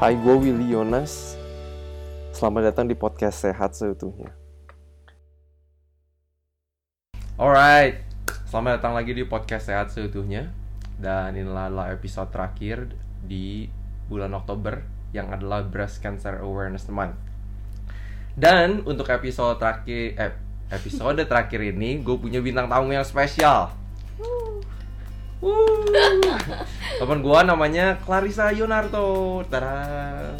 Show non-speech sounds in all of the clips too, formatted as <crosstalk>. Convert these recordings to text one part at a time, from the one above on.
Hai, gue Willy Yonas. Selamat datang di podcast Sehat Seutuhnya. Alright, selamat datang lagi di podcast Sehat Seutuhnya. Dan inilah adalah episode terakhir di bulan Oktober yang adalah Breast Cancer Awareness Month. Dan untuk episode terakhir, eh, episode terakhir ini gue punya bintang tamu yang spesial. Wuh. Temen gua namanya Clarissa Yonarto. Tara.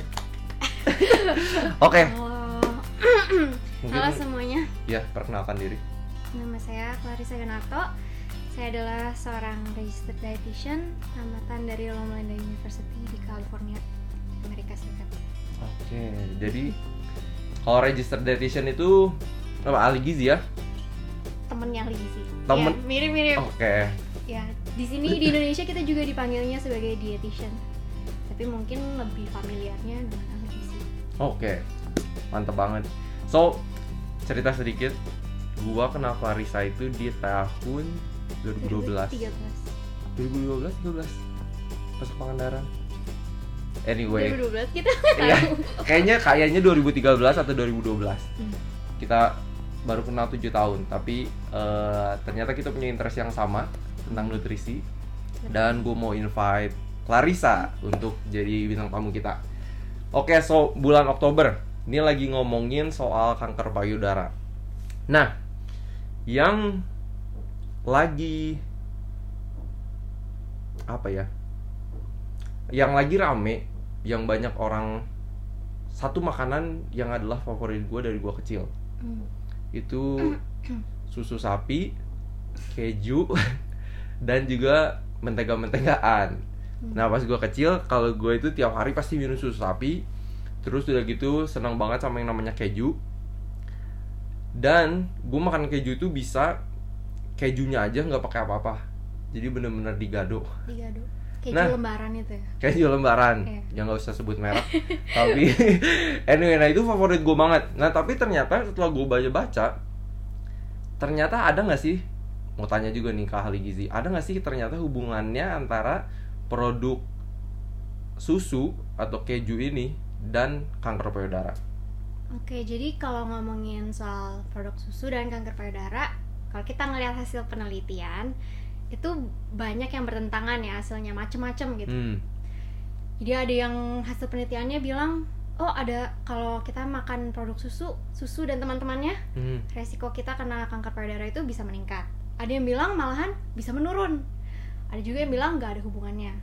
<laughs> Oke, Halo. <clears throat> mungkin Halo semuanya. ya perkenalkan diri. Nama saya Clarissa Yonarto. Saya adalah seorang registered dietitian tamatan dari Loma Linda University di California, Amerika Serikat. Oke, jadi kalau register dietitian itu apa ahli gizi ya? Temennya ahli gizi. Temen- Ya, mirip-mirip. Oke. Ya, di sini di Indonesia kita juga dipanggilnya sebagai dietitian. Tapi mungkin lebih familiarnya dengan ahli gizi. Oke. Mantep banget. So, cerita sedikit. Gua kenal Clarissa itu di tahun 2012. 13. 2012 13 pas ke Pangandaran. Anyway, 2012 kita Iya, kayaknya kayaknya 2013 atau 2012. Hmm. Kita baru kenal 7 tahun, tapi eh, ternyata kita punya interest yang sama tentang nutrisi. Dan gue mau invite Clarissa untuk jadi bintang tamu kita. Oke, so bulan Oktober ini lagi ngomongin soal kanker payudara. Nah, yang lagi apa ya? Yang lagi rame, yang banyak orang satu makanan yang adalah favorit gue dari gue kecil Hmm. Itu <clears throat> susu sapi, keju, <laughs> dan juga mentega-mentegaan. Nah pas gue kecil, kalau gue itu tiap hari pasti minum susu sapi, terus udah gitu senang banget sama yang namanya keju. Dan gue makan keju itu bisa kejunya aja nggak pakai apa-apa, jadi bener-bener digado. Digado. Kayak Nah. lembaran itu ya. Keju lembaran, Iya. yang nggak usah sebut merek. <laughs> tapi anyway, nah itu favorit gue banget. Nah tapi ternyata setelah gue baca-baca, ternyata ada nggak sih? Mau tanya juga nih ke ahli gizi, ada nggak sih ternyata hubungannya antara produk susu atau keju ini dan kanker payudara? Oke, jadi kalau ngomongin soal produk susu dan kanker payudara, kalau kita ngelihat hasil penelitian, itu banyak yang bertentangan ya hasilnya macem-macem gitu. Hmm, Jadi ada yang hasil penelitiannya bilang, oh ada kalau kita makan produk susu, susu dan teman-temannya, hmm, resiko kita kena kanker payudara itu bisa meningkat. Ada yang bilang malahan bisa menurun. Ada juga yang bilang nggak ada hubungannya.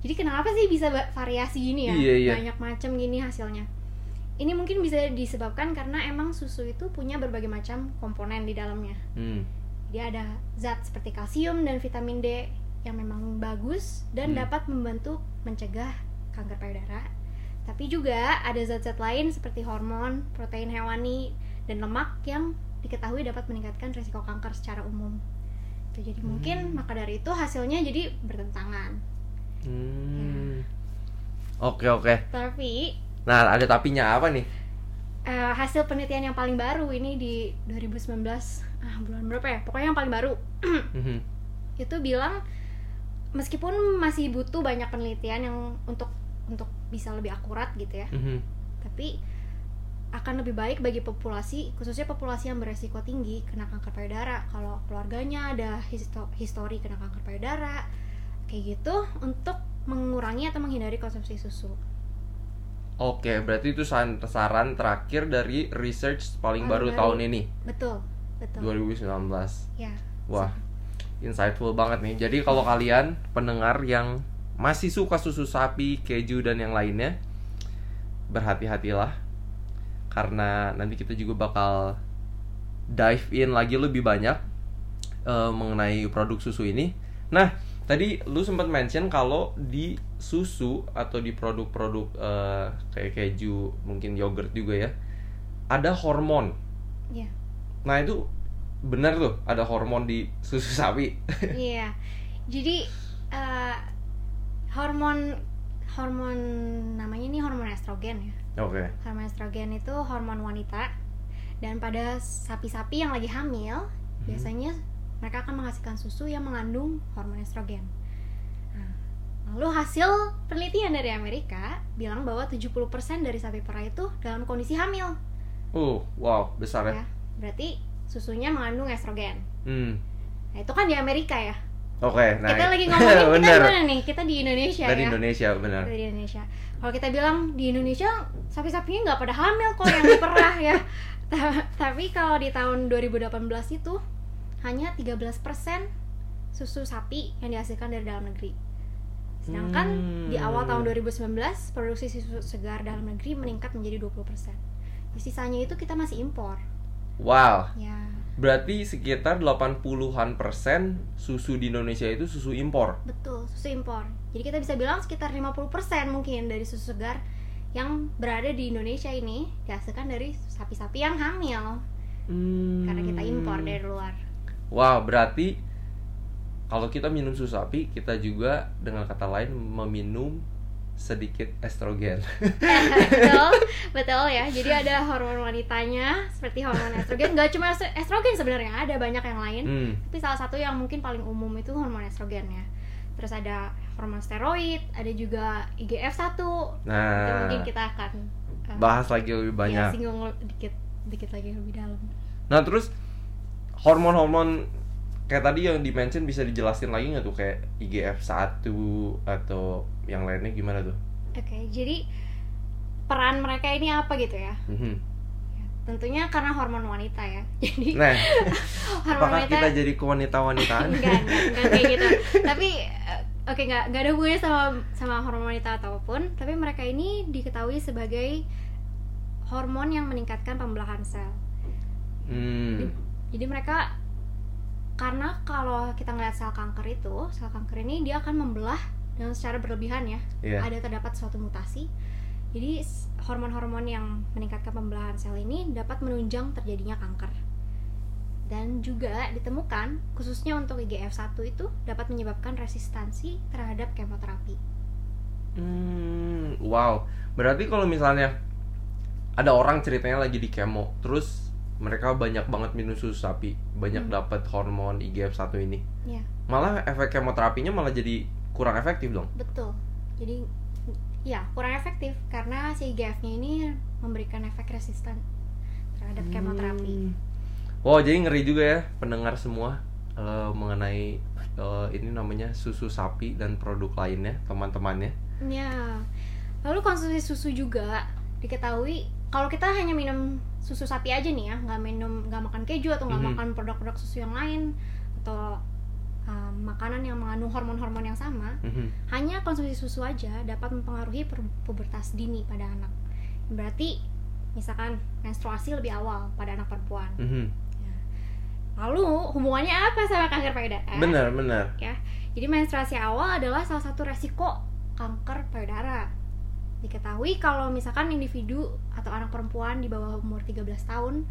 Jadi kenapa sih bisa variasi gini ya? Iya, iya. Banyak macam gini hasilnya. Ini mungkin bisa disebabkan karena emang susu itu punya berbagai macam komponen di dalamnya. hmm. Dia ada zat seperti kalsium dan vitamin D yang memang bagus dan Hmm. dapat membantu mencegah kanker payudara. Tapi juga ada zat-zat lain seperti hormon, protein hewani, dan lemak yang diketahui dapat meningkatkan risiko kanker secara umum. Itu jadi mungkin maka dari itu hasilnya jadi bertentangan. Hmm. Oke oke. Tapi Nah ada tapinya apa nih? eh, hasil penelitian yang paling baru ini di 2019 ah bulan berapa ya? Pokoknya yang paling baru <clears throat> Mhm. itu bilang meskipun masih butuh banyak penelitian yang untuk untuk bisa lebih akurat gitu ya Mhm. tapi akan lebih baik bagi populasi khususnya populasi yang beresiko tinggi kena kanker payudara kalau keluarganya ada histo- histori kena kanker payudara kayak gitu untuk mengurangi atau menghindari konsumsi susu Oke, berarti itu saran, saran terakhir dari research paling Paling baru, baru. tahun ini, betul betul 2019. ya Wah, insightful banget nih. Jadi kalau kalian pendengar yang masih suka susu sapi, keju dan yang lainnya, berhati-hatilah karena nanti kita juga bakal dive in lagi lebih banyak eh, mengenai produk susu ini. Nah, tadi lu sempat mention kalau di susu atau di produk-produk eh, kayak keju, mungkin yogurt juga ya, ada hormon. ya Nah itu benar tuh ada hormon di susu sapi. <laughs> iya jadi eh, hormon hormon namanya ini hormon estrogen ya Oke. hormon estrogen itu hormon wanita dan pada sapi-sapi yang lagi hamil biasanya mereka akan menghasilkan susu yang mengandung hormon estrogen. Nah, Lalu hasil penelitian dari Amerika bilang bahwa 70% dari sapi perah itu dalam kondisi hamil. Uh, wow, besar ya. Ya, berarti susunya mengandung estrogen. Hmm. Nah, itu kan di Amerika ya. Oke, nah. kita lagi <laughs> ngomongin kita bener. mana nih? Kita di Indonesia Dari ya. Indonesia, benar. Kita di Indonesia. Kalau kita bilang di Indonesia sapi-sapinya nggak pada hamil kok yang diperah ya. <laughs> Ta- Tapi kalau di tahun 2018 itu hanya 13% susu sapi yang dihasilkan dari dalam negeri. Sedangkan Hmm. di awal tahun 2019 produksi susu segar dalam negeri meningkat menjadi 20%. Di sisanya itu kita masih impor. Wow. Ya, Berarti sekitar 80-an persen susu di Indonesia itu susu impor. betul, susu impor. Jadi kita bisa bilang sekitar 50% mungkin dari susu segar yang berada di Indonesia ini dihasilkan dari sapi-sapi yang hamil Hmm. karena kita impor dari luar. Wow, berarti kalau kita minum susu sapi, kita juga dengan kata lain meminum sedikit estrogen. <laughs> <laughs> betul, betul ya. Jadi ada hormon wanitanya seperti hormon estrogen. Gak cuma estro- estrogen sebenarnya, ada banyak yang lain. Hmm. Tapi salah satu yang mungkin paling umum itu hormon estrogen ya. Terus ada hormon steroid, ada juga IGF-1. Itu Nah, mungkin kita akan uh, bahas lagi lebih ya, banyak. singgung dikit dikit lagi lebih dalam. Nah, terus hormon-hormon kayak tadi yang di-mention bisa dijelasin lagi nggak tuh kayak IGF-1 atau yang lainnya gimana tuh? Oke, jadi peran mereka ini apa gitu ya? Mhm. Tentunya karena hormon wanita ya. <laughs> Jadi Nah, <laughs> hormon apakah wanita kita jadi kewanita-wanitaan? enggak, enggak, enggak kayak <laughs> gitu. Tapi eh, oke enggak enggak ada hubungannya sama sama hormon wanita ataupun, tapi mereka ini diketahui sebagai hormon yang meningkatkan pembelahan sel. Hmm. Jadi mereka karena kalau kita ngeliat sel kanker itu, sel kanker ini dia akan membelah dengan secara berlebihan ya. Iya. Ada terdapat suatu mutasi. Jadi hormon-hormon yang meningkatkan pembelahan sel ini dapat menunjang terjadinya kanker. Dan juga ditemukan khususnya untuk IGF-1 itu dapat menyebabkan resistansi terhadap kemoterapi. Hmm, wow. Berarti kalau misalnya ada orang ceritanya lagi di kemo, terus mereka banyak banget minum susu sapi, banyak Hmm. dapat hormon IGF-1 ini. Ya, Malah efek kemoterapinya malah jadi kurang efektif dong. betul. Jadi ya kurang efektif karena si IGF-nya ini memberikan efek resistan terhadap kemoterapi. Hmm. Wow, jadi ngeri juga ya pendengar semua eh, mengenai eh, ini namanya susu sapi dan produk lainnya, teman-temannya. Ya. Lalu konsumsi susu juga diketahui kalau kita hanya minum susu sapi aja nih ya, nggak minum, nggak makan keju atau nggak Mhm. makan produk-produk susu yang lain atau uh, makanan yang mengandung hormon-hormon yang sama, Mhm. hanya konsumsi susu aja dapat mempengaruhi pubertas dini pada anak. Berarti misalkan menstruasi lebih awal pada anak perempuan. Mhm. Lalu hubungannya apa sama kanker payudara? Benar, benar. ya. Jadi menstruasi awal adalah salah satu resiko kanker payudara. Diketahui kalau misalkan individu atau anak perempuan di bawah umur 13 tahun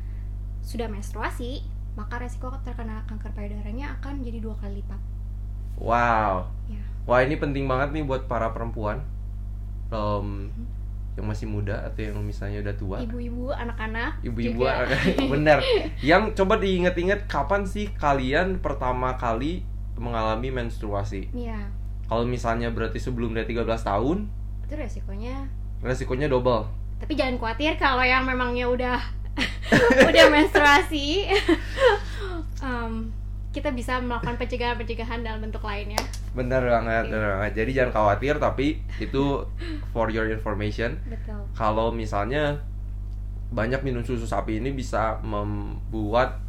sudah menstruasi, maka resiko terkena kanker payudaranya akan jadi dua kali lipat. Wow. Ya. Wah, ini penting banget nih buat para perempuan. Em, yang masih muda atau yang misalnya udah tua. Ibu-ibu, anak-anak, Ibu-ibu juga. <laughs> bener. Yang coba diinget-inget kapan sih kalian pertama kali mengalami menstruasi? Iya, Kalau misalnya berarti sebelum dia 13 tahun, itu resikonya. resikonya double. Tapi jangan khawatir kalau yang memangnya udah <laughs> udah menstruasi. <laughs> em, kita bisa melakukan pencegahan-pencegahan dalam bentuk lainnya. Bener banget, bener banget. Jadi jangan khawatir, tapi itu for your information. Betul. Kalau misalnya banyak minum susu sapi ini bisa membuat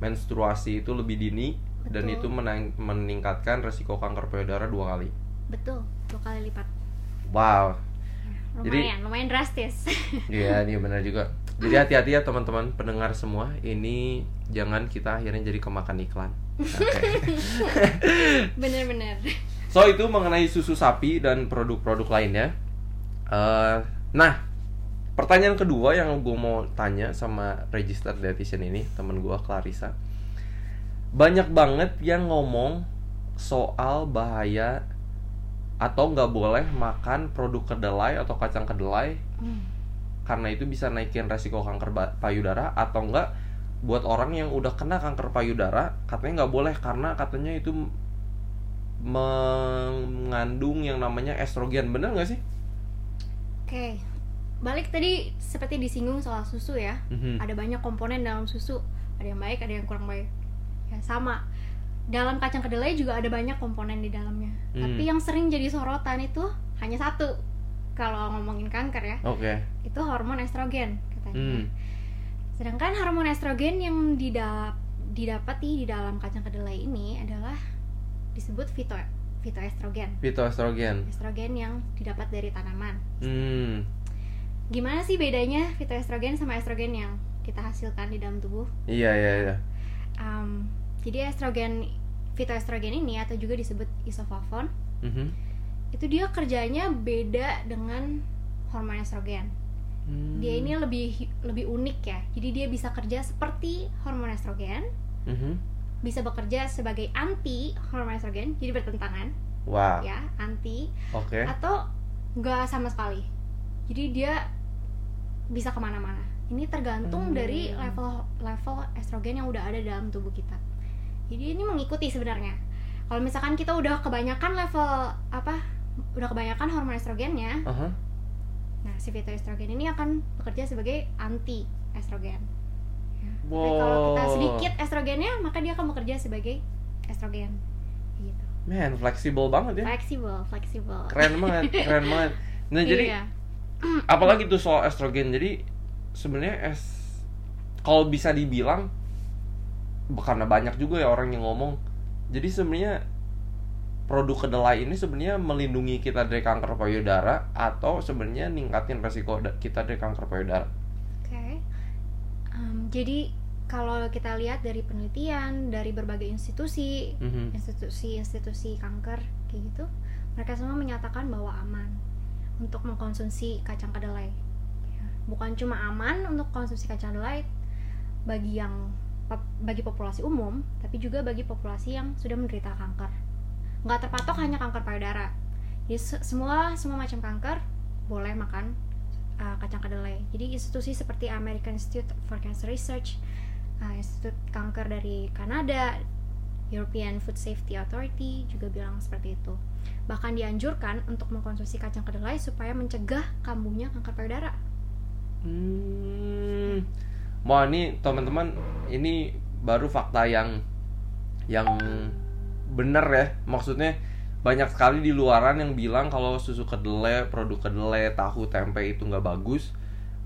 menstruasi itu lebih dini dan Betul. itu menang- meningkatkan resiko kanker payudara dua kali. Betul, dua kali lipat. Wow, Jadi- Lumayan, lumayan drastis. <laughs> iya ini benar juga. Jadi <laughs> hati-hati ya teman-teman pendengar semua. Ini jangan kita akhirnya jadi kemakan iklan. <laughs> Bener-bener. So itu mengenai susu sapi dan produk-produk lainnya. Eh, nah, pertanyaan kedua yang gue mau tanya sama registered dietitian ini temen gue Clarissa. Banyak banget yang ngomong soal bahaya atau nggak boleh makan produk kedelai atau kacang kedelai Hmm. karena itu bisa naikin resiko kanker payudara atau enggak buat orang yang udah kena kanker payudara katanya nggak boleh karena katanya itu mengandung yang namanya estrogen, bener nggak sih? Oke, balik tadi seperti disinggung soal susu ya. Mhm. Ada banyak komponen dalam susu. Ada yang baik, ada yang kurang baik. Ya sama. Dalam kacang kedelai juga ada banyak komponen di dalamnya. Hmm. Tapi yang sering jadi sorotan itu hanya satu. Kalau ngomongin kanker ya, Oke. itu hormon estrogen katanya. Hmm. Sedangkan hormon estrogen yang didap didapati di dalam kacang kedelai ini adalah disebut fito fitoestrogen. Fitoestrogen. Estrogen yang didapat dari tanaman. Hmm. Gimana sih bedanya fitoestrogen sama estrogen yang kita hasilkan di dalam tubuh? Iya iya iya. Um, jadi estrogen fitoestrogen ini atau juga disebut isoflavon Mhm. itu dia kerjanya beda dengan hormon estrogen. Hmm. Dia ini lebih lebih unik ya. Jadi dia bisa kerja seperti hormon estrogen, Mhm. bisa bekerja sebagai anti hormon estrogen, jadi bertentangan Wow. ya, anti Oke. atau enggak sama sekali. Jadi dia bisa ke mana-mana. Ini tergantung Hmm. dari level level estrogen yang udah ada dalam tubuh kita. Jadi ini mengikuti sebenarnya. Kalau misalkan kita udah kebanyakan level apa, udah kebanyakan hormon estrogennya, Aha. nah si fitoestrogen ini akan bekerja sebagai anti estrogen. Ya. Tapi kalau kita Wow. sedikit estrogennya, maka dia akan bekerja sebagai estrogen. Gitu. Man, fleksibel banget ya. Fleksibel, fleksibel. Keren banget, <laughs> keren banget. Nah, jadi Iya. apalagi tuh soal estrogen. Jadi sebenarnya es kalau bisa dibilang karena banyak juga ya orang yang ngomong. Jadi sebenarnya produk kedelai ini sebenarnya melindungi kita dari kanker payudara atau sebenarnya ningkatin resiko kita dari kanker payudara. Oke. Em, jadi kalau kita lihat dari penelitian dari berbagai institusi, Mhm. institusi-institusi kanker kayak gitu, mereka semua menyatakan bahwa aman untuk mengkonsumsi kacang kedelai. Ya, Bukan cuma aman untuk konsumsi kacang kedelai bagi yang bagi populasi umum, tapi juga bagi populasi yang sudah menderita kanker. Nggak terpatok hanya kanker payudara. Jadi se- semua semua macam kanker boleh makan uh, kacang kedelai. Jadi institusi seperti American Institute for Cancer Research, uh, Institut Kanker dari Kanada, European Food Safety Authority juga bilang seperti itu. Bahkan dianjurkan untuk mengkonsumsi kacang kedelai supaya mencegah kambuhnya kanker payudara. Hmm. Wah ini teman-teman ini baru fakta yang yang bener ya. Maksudnya banyak sekali di luaran yang bilang kalau susu kedelai, produk kedelai, tahu, tempe itu nggak bagus.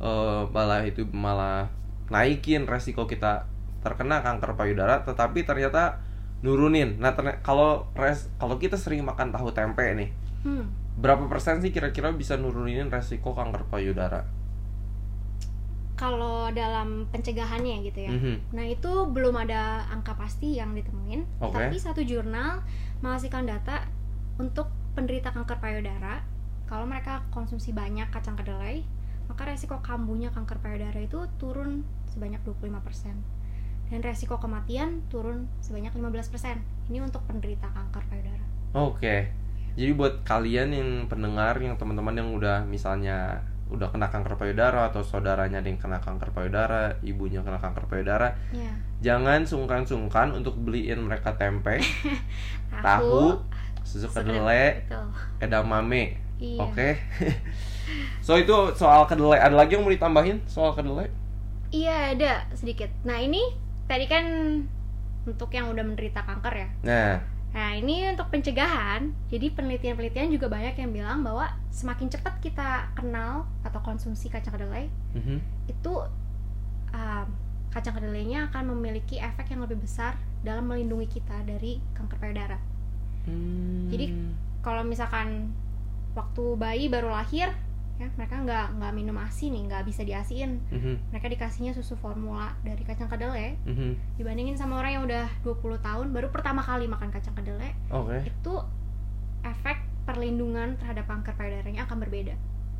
Eh, malah itu malah naikin resiko kita terkena kanker payudara. Tetapi ternyata nurunin. Nah ternyata kalau res kalau kita sering makan tahu tempe nih, Hmm. berapa persen sih kira-kira bisa nurunin resiko kanker payudara? Kalau dalam pencegahannya gitu ya. Mhm. Nah itu belum ada angka pasti yang ditemuin, Oke. tapi satu jurnal menghasilkan data untuk penderita kanker payudara kalau mereka konsumsi banyak kacang kedelai, maka resiko kambuhnya kanker payudara itu turun sebanyak 25% dan resiko kematian turun sebanyak 15%. Ini untuk penderita kanker payudara. Oke. Jadi buat kalian yang pendengar yang teman-teman yang udah misalnya udah kena kanker payudara atau saudaranya ada yang kena kanker payudara, ibunya kena kanker payudara, Ya. jangan sungkan-sungkan untuk beliin mereka tempe, <laughs> Tahu, susu kedelai, edamame. Iya. Oke. <laughs> so itu soal kedelai. Ada lagi yang mau ditambahin soal kedelai? Iya ada sedikit. Nah ini tadi kan untuk yang udah menderita kanker ya. Nah, Nah ini untuk pencegahan. Jadi penelitian-penelitian juga banyak yang bilang bahwa semakin cepat kita kenal atau konsumsi kacang kedelai mhm. itu um, kacang kedelainya akan memiliki efek yang lebih besar dalam melindungi kita dari kanker payudara. Hmm. Jadi, Kalau misalkan waktu bayi baru lahir ya mereka nggak nggak minum asi nih nggak bisa diasiin Mhm, mereka dikasihnya susu formula dari kacang kedelai. Mhm. dibandingin sama orang yang udah 20 tahun baru pertama kali makan kacang kedelai Oke. itu efek perlindungan terhadap kanker payudaranya akan berbeda.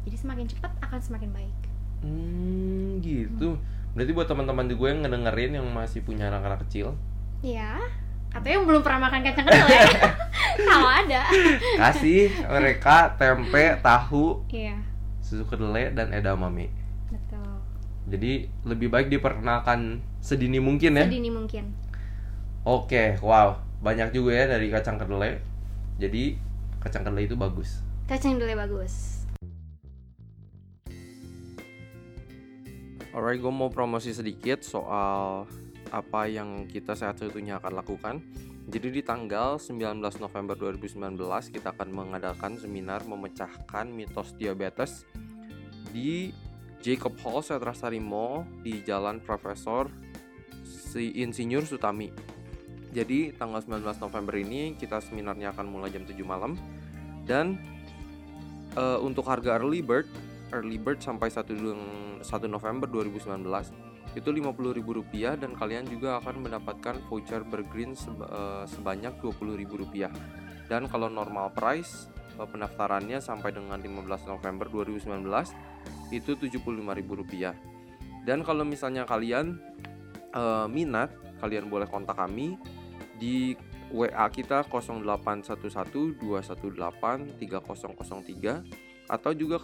Jadi semakin cepat akan semakin baik. Hmm, gitu. Berarti buat teman-teman di gue yang ngedengerin yang masih punya anak-anak kecil, ya atau yang belum pernah makan kacang kedelai. <laughs> Kalau ada. Kasih mereka tempe, tahu, iya susu kedelai dan edamame. betul Jadi lebih baik diperkenalkan sedini mungkin ya. sedini mungkin Oke, wow, banyak juga ya dari kacang kedelai. Jadi kacang kedelai itu bagus. Kacang kedelai bagus. Alright, gue mau promosi sedikit soal apa yang kita sehat seutuhnya akan lakukan. Jadi di tanggal 19 November 2019 kita akan mengadakan seminar memecahkan mitos diabetes di Jacob Hall Setrasari Mall di Jalan Profesor si Insinyur Sutami. Jadi tanggal 19 November ini kita seminarnya akan mulai jam 7 malam dan uh, untuk harga early bird early bird sampai 1, 1 November 2019 itu Rp50.000 dan kalian juga akan mendapatkan voucher bergreen uh, sebanyak Rp20.000 dan kalau normal price uh, pendaftarannya sampai dengan 15 November 2019 itu Rp75.000 dan kalau misalnya kalian uh, minat kalian boleh kontak kami di WA kita 0811218303 atau juga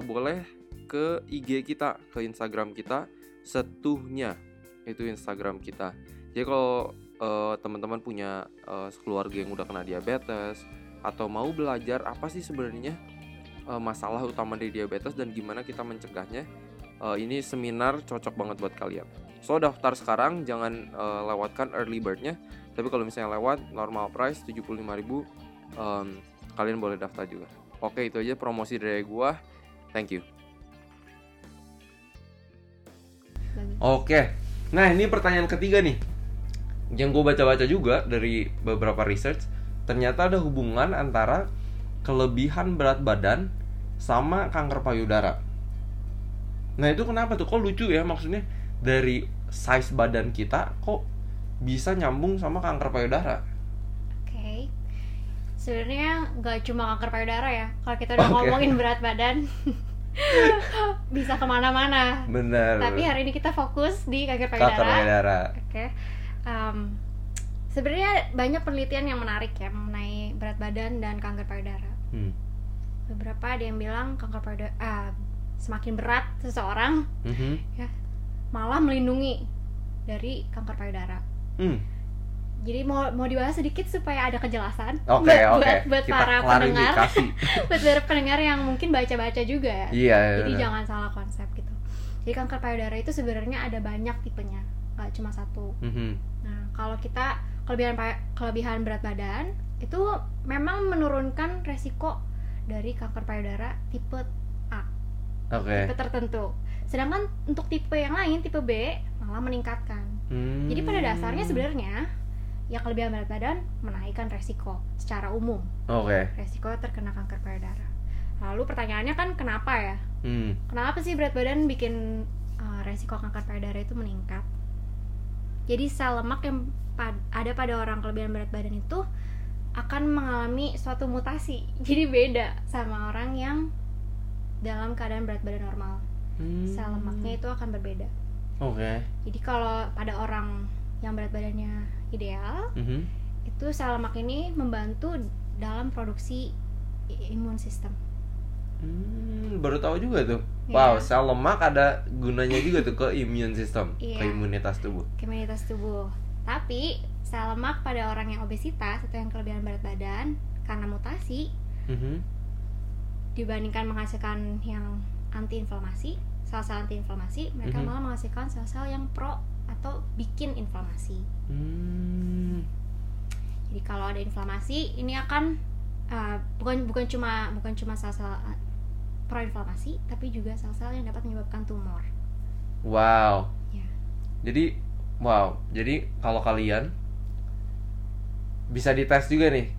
boleh ke IG kita, ke Instagram kita setuhnya itu Instagram kita. Jadi kalau uh, teman-teman punya uh, keluarga yang udah kena diabetes atau mau belajar apa sih sebenarnya uh, masalah utama dari diabetes dan gimana kita mencegahnya, uh, ini seminar cocok banget buat kalian. So daftar sekarang, jangan uh, lewatkan early birdnya. Tapi kalau misalnya lewat normal price 75.000 um, kalian boleh daftar juga. Oke itu aja promosi dari gua. Thank you. Oke, nah ini pertanyaan ketiga nih Yang gue baca-baca juga dari beberapa research Ternyata ada hubungan antara kelebihan berat badan sama kanker payudara Nah itu kenapa tuh? Kok lucu ya maksudnya dari size badan kita kok bisa nyambung sama kanker payudara? Oke, okay. sebenarnya nggak cuma kanker payudara ya. Kalau kita udah okay. ngomongin berat badan, <laughs> bisa ke mana-mana. Benar. Tapi hari ini kita fokus di kanker payudara. Kanker payudara. Oke. Okay. Um, Sebenarnya banyak penelitian yang menarik ya mengenai berat badan dan kanker payudara. Hmm. Beberapa ada yang bilang kanker payudara uh, semakin berat seseorang, mm -hmm. ya malah melindungi dari kanker payudara. Hmm jadi mau mau dibahas sedikit supaya ada kejelasan okay, buat, okay. buat buat Kita para pendengar <laughs> buat para pendengar yang mungkin baca-baca juga iya, jadi iya. jangan salah konsep gitu jadi kanker payudara itu sebenarnya ada banyak tipenya nggak cuma satu mm -hmm. nah kalau kita kelebihan kelebihan berat badan itu memang menurunkan resiko dari kanker payudara tipe A okay. tipe tertentu sedangkan untuk tipe yang lain tipe B malah meningkatkan hmm. jadi pada dasarnya sebenarnya ya kelebihan berat badan menaikkan resiko secara umum. Oke. Okay. Resiko terkena kanker payudara. Lalu pertanyaannya kan kenapa ya? Hmm. Kenapa sih berat badan bikin uh, resiko kanker payudara itu meningkat? Jadi sel lemak yang pad ada pada orang kelebihan berat badan itu akan mengalami suatu mutasi. <laughs> Jadi beda sama orang yang dalam keadaan berat badan normal. Hmm. Sel lemaknya itu akan berbeda. Oke. Okay. Jadi kalau pada orang yang berat badannya ideal mm -hmm. itu sel lemak ini membantu dalam produksi imun sistem. Hmm, baru tahu juga tuh. Yeah. Wow, sel lemak ada gunanya juga tuh ke imun sistem, yeah. ke imunitas tubuh. Ke imunitas tubuh. Tapi sel lemak pada orang yang obesitas atau yang kelebihan berat badan karena mutasi mm -hmm. dibandingkan menghasilkan yang anti-inflamasi, sel-sel anti-inflamasi, mereka mm -hmm. malah menghasilkan sel-sel yang pro atau bikin inflamasi. Hmm. Jadi kalau ada inflamasi, ini akan uh, bukan bukan cuma bukan cuma sel-sel uh, proinflamasi, tapi juga sel-sel yang dapat menyebabkan tumor. Wow. Ya. Jadi wow. Jadi kalau kalian bisa dites juga nih.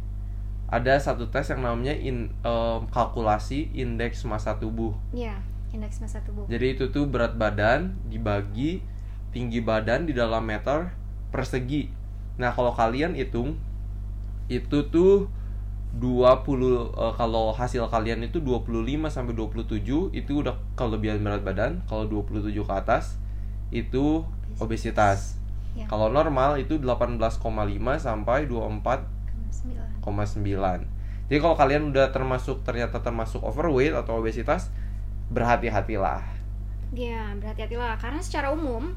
Ada satu tes yang namanya in, um, kalkulasi indeks massa tubuh. Iya, indeks massa tubuh. Jadi itu tuh berat badan dibagi tinggi badan di dalam meter persegi. Nah, kalau kalian hitung itu tuh 20 uh, kalau hasil kalian itu 25 sampai 27 itu udah kelebihan berat badan, kalau 27 ke atas itu obesitas. Ya. Kalau normal itu 18,5 sampai 24,9. Jadi kalau kalian udah termasuk ternyata termasuk overweight atau obesitas, berhati-hatilah. Ya, berhati-hatilah karena secara umum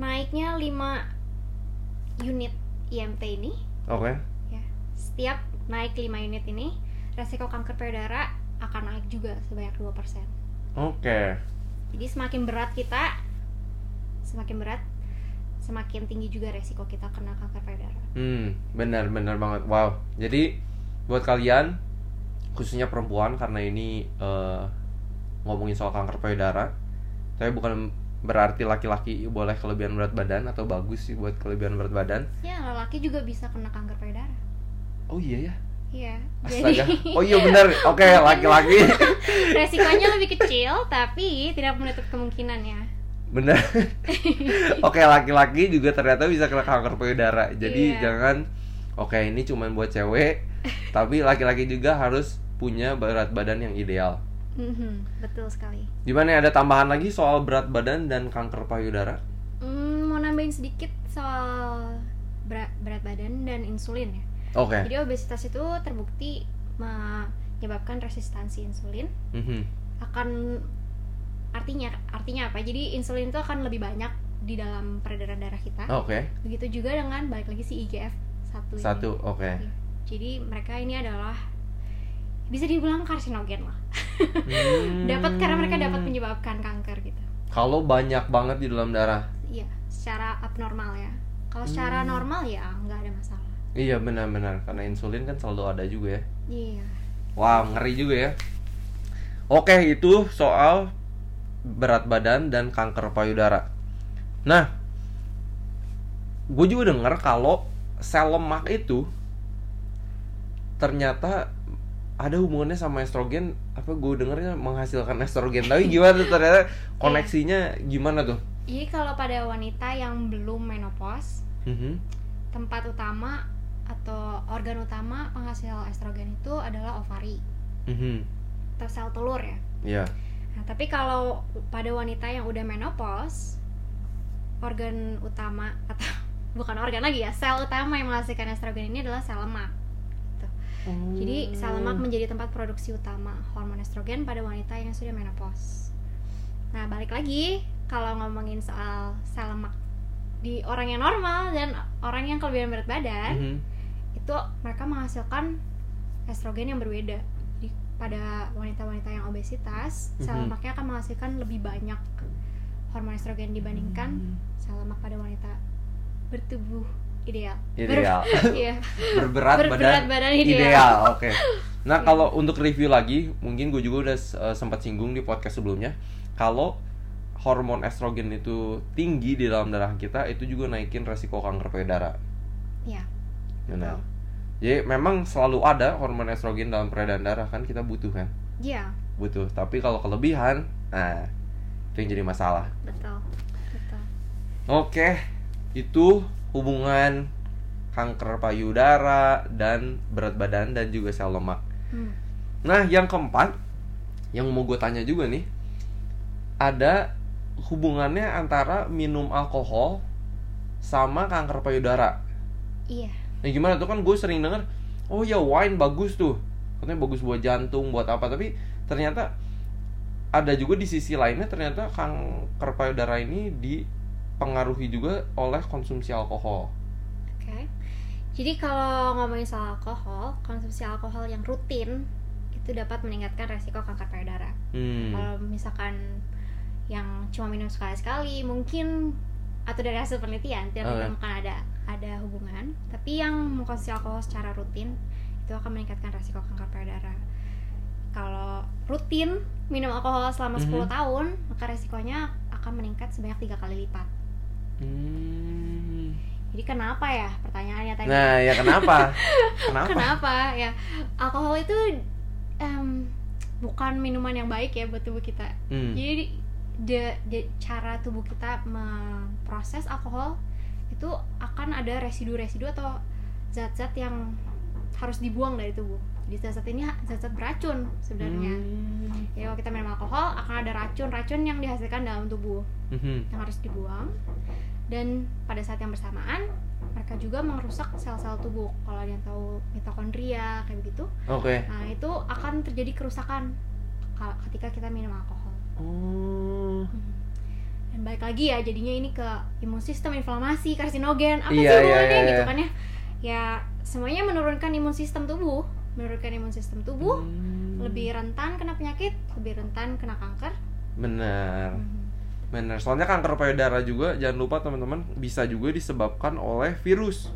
naiknya 5 unit IMT ini oke okay. ya setiap naik 5 unit ini resiko kanker payudara akan naik juga sebanyak 2%. Oke. Jadi semakin berat kita semakin berat semakin tinggi juga resiko kita kena kanker payudara. Hmm, benar benar banget. Wow. Jadi buat kalian khususnya perempuan karena ini eh, ngomongin soal kanker payudara, tapi bukan berarti laki-laki boleh kelebihan berat badan atau bagus sih buat kelebihan berat badan. Ya, lelaki juga bisa kena kanker payudara. Oh iya ya. Iya. Astaga. <laughs> Oh iya benar. Oke, <laughs> laki-laki. <laughs> resikonya lebih kecil tapi tidak menutup kemungkinan ya. Benar. Oke, laki-laki juga ternyata bisa kena kanker payudara. Jadi Iya. jangan oke ini cuma buat cewek, tapi laki-laki juga harus punya berat badan yang ideal. Mhm, betul sekali. Gimana ya, ada tambahan lagi soal berat badan dan kanker payudara? Hmm, mau nambahin sedikit soal berat, berat badan dan insulin ya. Oke. Jadi obesitas itu terbukti menyebabkan resistansi insulin Mhm. akan artinya artinya apa? Jadi insulin itu akan lebih banyak di dalam peredaran darah kita. Oke. Begitu juga dengan balik lagi si IGF satu ini. Satu, oke. Iya. Jadi mereka ini adalah bisa dibilang karsinogen lah. Hmm. Dapat karena mereka dapat menyebabkan kanker gitu. Kalau banyak banget di dalam darah. Iya, secara abnormal ya. Kalau secara Hmm. normal ya nggak ada masalah. Iya benar-benar karena insulin kan selalu ada juga ya. Iya. Wow, ngeri juga ya. Oke, itu soal berat badan dan kanker payudara. Nah, gue juga dengar kalau sel lemak itu ternyata ada hubungannya sama estrogen. Apa gue dengarnya menghasilkan estrogen? Tapi gimana ternyata koneksinya gimana tuh? Jadi kalau pada wanita yang belum menopause, Mhm. tempat utama atau organ utama penghasil estrogen itu adalah ovari Mhm. atau sel telur ya. Iya. Nah, tapi kalau pada wanita yang udah menopause, organ utama atau <laughs> bukan organ lagi ya, sel utama yang menghasilkan estrogen ini adalah sel lemak. Gitu. Jadi sel lemak menjadi tempat produksi utama hormon estrogen pada wanita yang sudah menopause. Nah, balik lagi kalau ngomongin soal sel lemak di orang yang normal dan orang yang kelebihan berat badan, Mhm. itu mereka menghasilkan estrogen yang berbeda. Jadi pada wanita-wanita yang obesitas, sel Mhm. lemaknya akan menghasilkan lebih banyak hormon estrogen dibandingkan Hmm. sel lemak pada wanita bertubuh ideal. Ideal. Ber- <laughs> Iya. berberat, Berberat badan, badan ideal. ideal. Oke. Nah, kalau untuk review lagi, mungkin gue juga udah uh, sempat singgung di podcast sebelumnya. Kalau hormon estrogen itu tinggi di dalam darah kita, itu juga naikin resiko kanker payudara. Iya. Benar. Jadi memang selalu ada hormon estrogen dalam peredaran darah kan kita butuh kan, Iya, butuh. Tapi kalau kelebihan, nah itu yang jadi masalah. betul. Betul. Oke, itu hubungan kanker payudara dan berat badan dan juga sel lemak. Hmm. Nah, yang keempat, yang mau gue tanya juga nih, ada hubungannya antara minum alkohol sama kanker payudara. Iya. Nah, gimana tuh kan gue sering denger, oh ya wine bagus tuh, katanya bagus buat jantung, buat apa, tapi ternyata ada juga di sisi lainnya ternyata kanker payudara ini dipengaruhi juga oleh konsumsi alkohol. Oke. Jadi kalau ngomongin soal alkohol, konsumsi alkohol yang rutin itu dapat meningkatkan resiko kanker payudara. Hmm. Kalau misalkan yang cuma minum sekali-sekali, mungkin atau dari hasil penelitian tidak Oke. ditemukan ada ada hubungan. Tapi yang mengkonsumsi alkohol secara rutin itu akan meningkatkan resiko kanker payudara. Kalau rutin minum alkohol selama 10 Mhm. tahun, maka resikonya akan meningkat sebanyak tiga kali lipat. Hmm. Jadi kenapa ya pertanyaannya tadi? Nah, ya kenapa? <laughs> kenapa? Kenapa ya? Alkohol itu em, bukan minuman yang baik ya buat tubuh kita. Hmm. Jadi de, de- cara tubuh kita memproses alkohol itu akan ada residu-residu atau zat-zat yang harus dibuang dari tubuh. Jadi zat-zat ini zat-zat beracun sebenarnya. Hmm. Jadi kalau kita minum alkohol akan ada racun-racun yang dihasilkan dalam tubuh Mhm. yang harus dibuang. Dan pada saat yang bersamaan mereka juga merusak sel-sel tubuh. Kalau ada yang tahu mitokondria kayak begitu, Oke. nah itu akan terjadi kerusakan ka- ketika kita minum alkohol. Oh. Mhm. Dan balik lagi ya, jadinya ini ke imun sistem, inflamasi, karsinogen, apa Iya, sih iya, hubungannya iya, gitu iya. kan ya? ya semuanya menurunkan imun sistem tubuh menurunkan imun sistem tubuh Hmm, lebih rentan kena penyakit lebih rentan kena kanker benar. Mhm. Benar. Soalnya kanker payudara juga jangan lupa teman-teman bisa juga disebabkan oleh virus.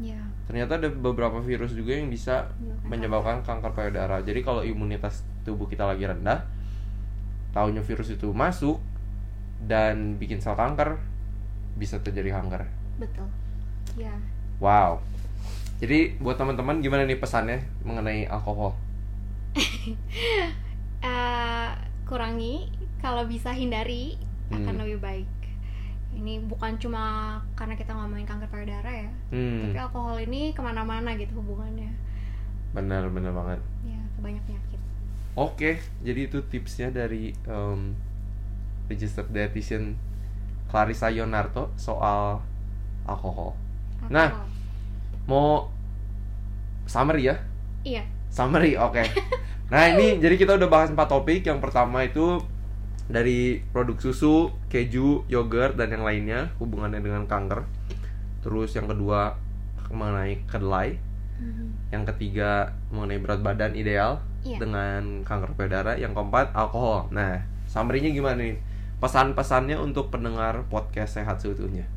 ya Ternyata ada beberapa virus juga yang bisa menyebabkan kanker payudara. Jadi kalau imunitas tubuh kita lagi rendah, taunya virus itu masuk dan bikin sel kanker, bisa terjadi kanker. betul ya Wow. Jadi buat teman-teman gimana nih pesannya mengenai alkohol? <laughs> Eh, kurangi kalau bisa hindari akan Hmm. lebih baik ini bukan cuma karena kita ngomongin kanker payudara ya Hmm, tapi alkohol ini ke mana-mana gitu hubungannya benar benar banget. ya ke banyak penyakit Oke, jadi itu tipsnya dari um, registered dietitian Clarissa Yonarto soal alkohol. Nah. Mau summary ya? iya Summary, oke. <laughs> Nah ini jadi kita udah bahas empat topik. Yang pertama itu dari produk susu, keju, yogurt dan yang lainnya hubungannya dengan kanker. Terus yang kedua mengenai kedelai. Mhm. Yang ketiga mengenai berat badan ideal Iya. dengan kanker payudara. Yang keempat alkohol. Nah, summary-nya gimana nih? Pesan-pesannya untuk pendengar podcast sehat seutuhnya.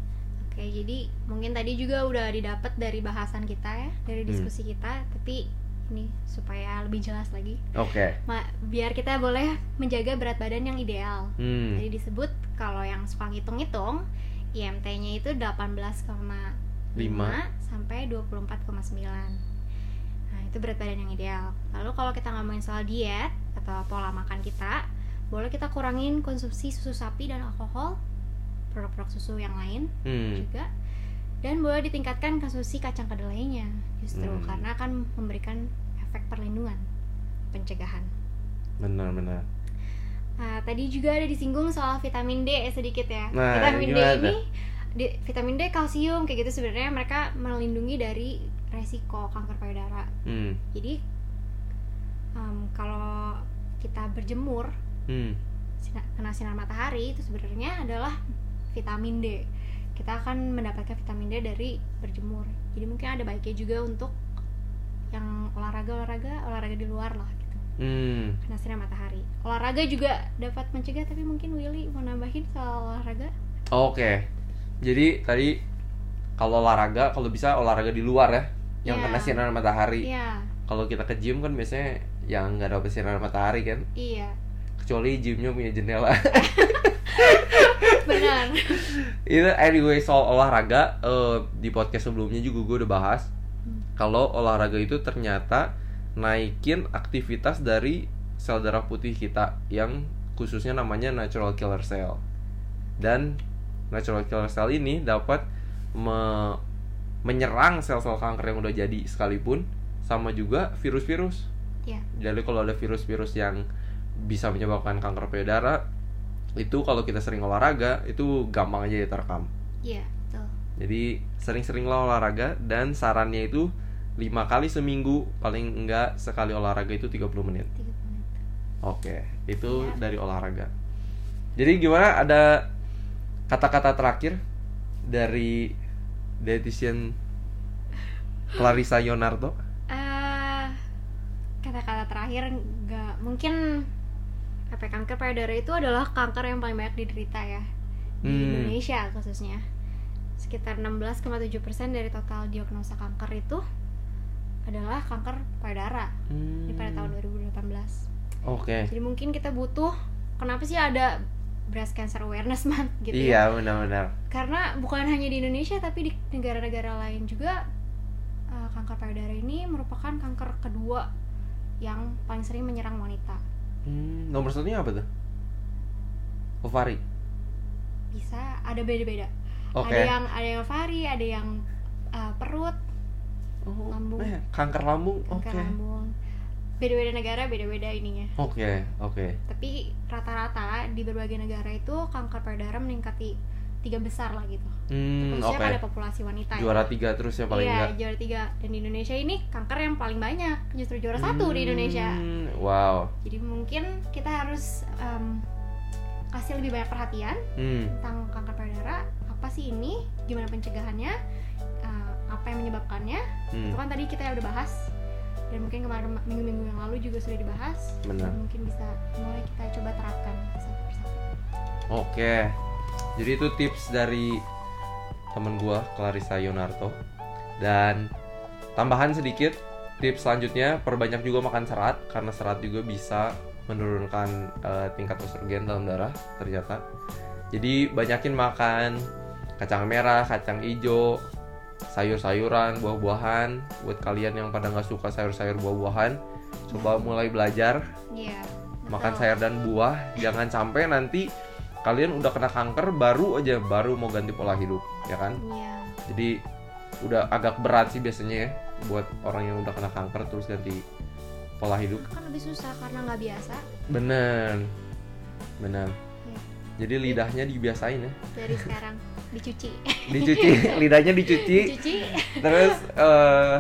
Oke jadi mungkin tadi juga udah didapat dari bahasan kita ya dari Hmm. diskusi kita tapi ini supaya lebih jelas lagi Oke. Ma- biar kita boleh menjaga berat badan yang ideal Hmm. Jadi disebut kalau yang suka ngitung-ngitung IMT-nya itu 18,5 Lima. sampai 24,9. Nah, itu berat badan yang ideal. Lalu kalau kita ngomongin soal diet atau pola makan kita, boleh kita kurangin konsumsi susu sapi dan alkohol, produk-produk susu yang lain Hmm. juga. Dan boleh ditingkatkan konsumsi kacang kedelainya justru Hmm. karena akan memberikan efek perlindungan, pencegahan. Benar-benar. Nah, tadi juga ada disinggung soal vitamin D sedikit ya. Nah, vitamin D ini di- vitamin D, kalsium kayak gitu sebenarnya mereka melindungi dari resiko kanker payudara. Hmm. Jadi em, kalau kita berjemur Hmm. kena sinar matahari itu sebenarnya adalah vitamin D. Kita akan mendapatkan vitamin D dari berjemur. Jadi mungkin ada baiknya juga untuk yang olahraga-olahraga, olahraga di luar lah gitu Hmm. kena sinar matahari. Olahraga juga dapat mencegah, tapi mungkin Willy mau nambahin soal olahraga? Oke. Jadi tadi kalau olahraga, kalau bisa olahraga di luar ya, yang Iya. kena sinar matahari. Iya, Kalau kita ke gym kan biasanya yang nggak dapet sinar matahari kan, iya, kecuali gymnya punya jendela. benar. Itu anyway soal olahraga eh, di podcast sebelumnya juga gue udah bahas. Hmm. Kalau olahraga itu ternyata naikin aktivitas dari sel darah putih kita yang khususnya namanya natural killer cell. Dan natural killer cell ini dapat me- menyerang sel-sel kanker yang udah jadi sekalipun sama juga virus-virus. Iya. Jadi kalau ada virus-virus yang bisa menyebabkan kanker payudara itu kalau kita sering olahraga itu gampang aja diterkam. Iya, betul. Jadi sering-seringlah olahraga dan sarannya itu lima kali seminggu paling enggak sekali olahraga itu 30 menit. 30 menit. Oke, itu Iya. dari olahraga. Jadi gimana ada kata-kata terakhir dari dietitian Clarissa Yonarto? Eh, kata-kata terakhir nggak mungkin apa kanker payudara itu adalah kanker yang paling banyak diderita ya di Hmm. Indonesia khususnya sekitar 16,7% dari total diagnosa kanker itu adalah kanker payudara Hmm. di pada tahun 2018 Oke. jadi mungkin kita butuh kenapa sih ada breast cancer awareness month gitu ya Iya, benar-benar. karena bukan hanya di Indonesia tapi di negara-negara lain juga uh, kanker payudara ini merupakan kanker kedua yang paling sering menyerang wanita Hmm, nomor satunya apa tuh? Ovari. bisa ada beda-beda Oke. ada yang ada yang ovari ada yang uh, perut Oh, lambung. eh, kanker lambung. Oke. kanker lambung beda-beda negara beda-beda ininya Oke, oke. tapi rata-rata di berbagai negara itu kanker payudara meningkati tiga besar lah gitu Hmm, khususnya oke. pada populasi wanita ya. Juara tiga terus ya paling iya enggak. juara tiga dan di Indonesia ini kanker yang paling banyak justru juara satu di Indonesia Hmm, Wow. jadi mungkin kita harus em, kasih lebih banyak perhatian Hmm. tentang kanker payudara apa sih ini gimana pencegahannya eh, apa yang menyebabkannya Hmm, itu kan tadi kita udah bahas dan mungkin kemarin minggu-minggu yang lalu juga sudah dibahas benar. mungkin bisa mulai kita coba terapkan satu persatu Oke. Jadi itu tips dari temen gua Clarissa Yonarto. Dan tambahan sedikit tips selanjutnya perbanyak juga makan serat karena serat juga bisa menurunkan eh, tingkat estrogen dalam darah ternyata. Jadi banyakin makan kacang merah, kacang hijau, sayur-sayuran, buah-buahan. Buat kalian yang pada nggak suka sayur-sayur buah-buahan, coba mulai belajar iya makan sayur dan buah jangan sampai nanti kalian udah kena kanker baru aja baru mau ganti pola hidup ya kan? Iya. Jadi udah agak berat sih biasanya ya buat orang yang udah kena kanker terus ganti pola hidup. Kan lebih susah karena nggak biasa. Bener. Bener. Iya. jadi lidahnya dibiasain ya. Dari sekarang dicuci. Dicuci. <laughs> Lidahnya dicuci. Dicuci. Terus eh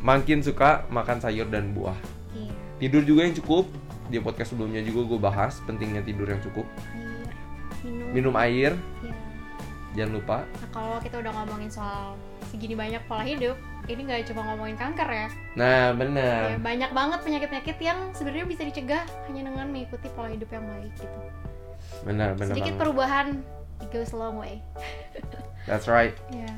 makin suka makan sayur dan buah. Iya. Tidur juga yang cukup di podcast sebelumnya juga gue bahas pentingnya tidur yang cukup air minum minum air Iya. jangan lupa Nah, kalau kita udah ngomongin soal segini banyak pola hidup, ini nggak cuma ngomongin kanker ya. nah bener Ya, banyak banget penyakit-penyakit yang sebenarnya bisa dicegah hanya dengan mengikuti pola hidup yang baik gitu. benar benar Sedikit banget. perubahan, it goes a long way. <laughs> That's right. Ya.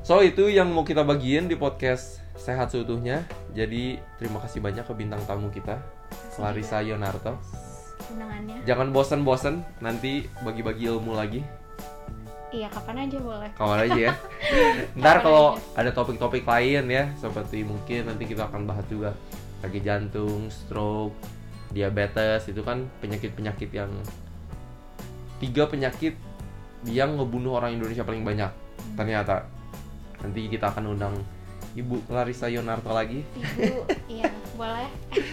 So itu yang mau kita bagiin di podcast sehat seutuhnya. Jadi terima kasih banyak ke bintang tamu kita, Clarissa Yonarto. Undangannya. Jangan bosen-bosen, nanti bagi-bagi ilmu lagi. Iya, kapan aja boleh. Kawan aja ya. <laughs> Ntar Kapan kalau ada topik-topik lain ya, seperti mungkin nanti kita akan bahas juga sakit jantung, stroke, diabetes itu kan penyakit-penyakit yang tiga penyakit yang ngebunuh orang Indonesia paling banyak. Ternyata nanti kita akan undang Ibu Clarissa Yonarto lagi. Ibu, iya, boleh. <laughs>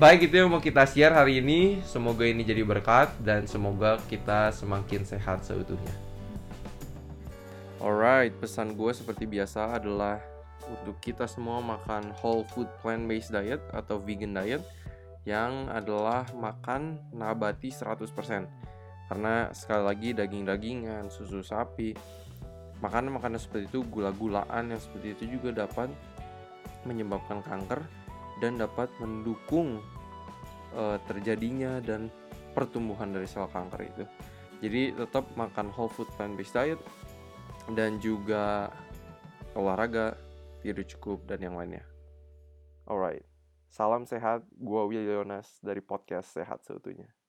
Baik itu yang mau kita share hari ini. Semoga ini jadi berkat dan semoga kita semakin sehat seutuhnya. Alright, pesan gue seperti biasa adalah untuk kita semua makan whole food plant based diet atau vegan diet yang adalah makan nabati 100%. Karena sekali lagi daging-dagingan, susu sapi, makanan-makanan seperti itu, gula-gulaan yang seperti itu juga dapat menyebabkan kanker dan dapat mendukung eh, terjadinya dan pertumbuhan dari sel kanker itu. Jadi tetap makan whole food plant based diet dan juga olahraga, tidur cukup dan yang lainnya. Alright, salam sehat. Gua Will Yonas dari podcast Sehat Seutuhnya.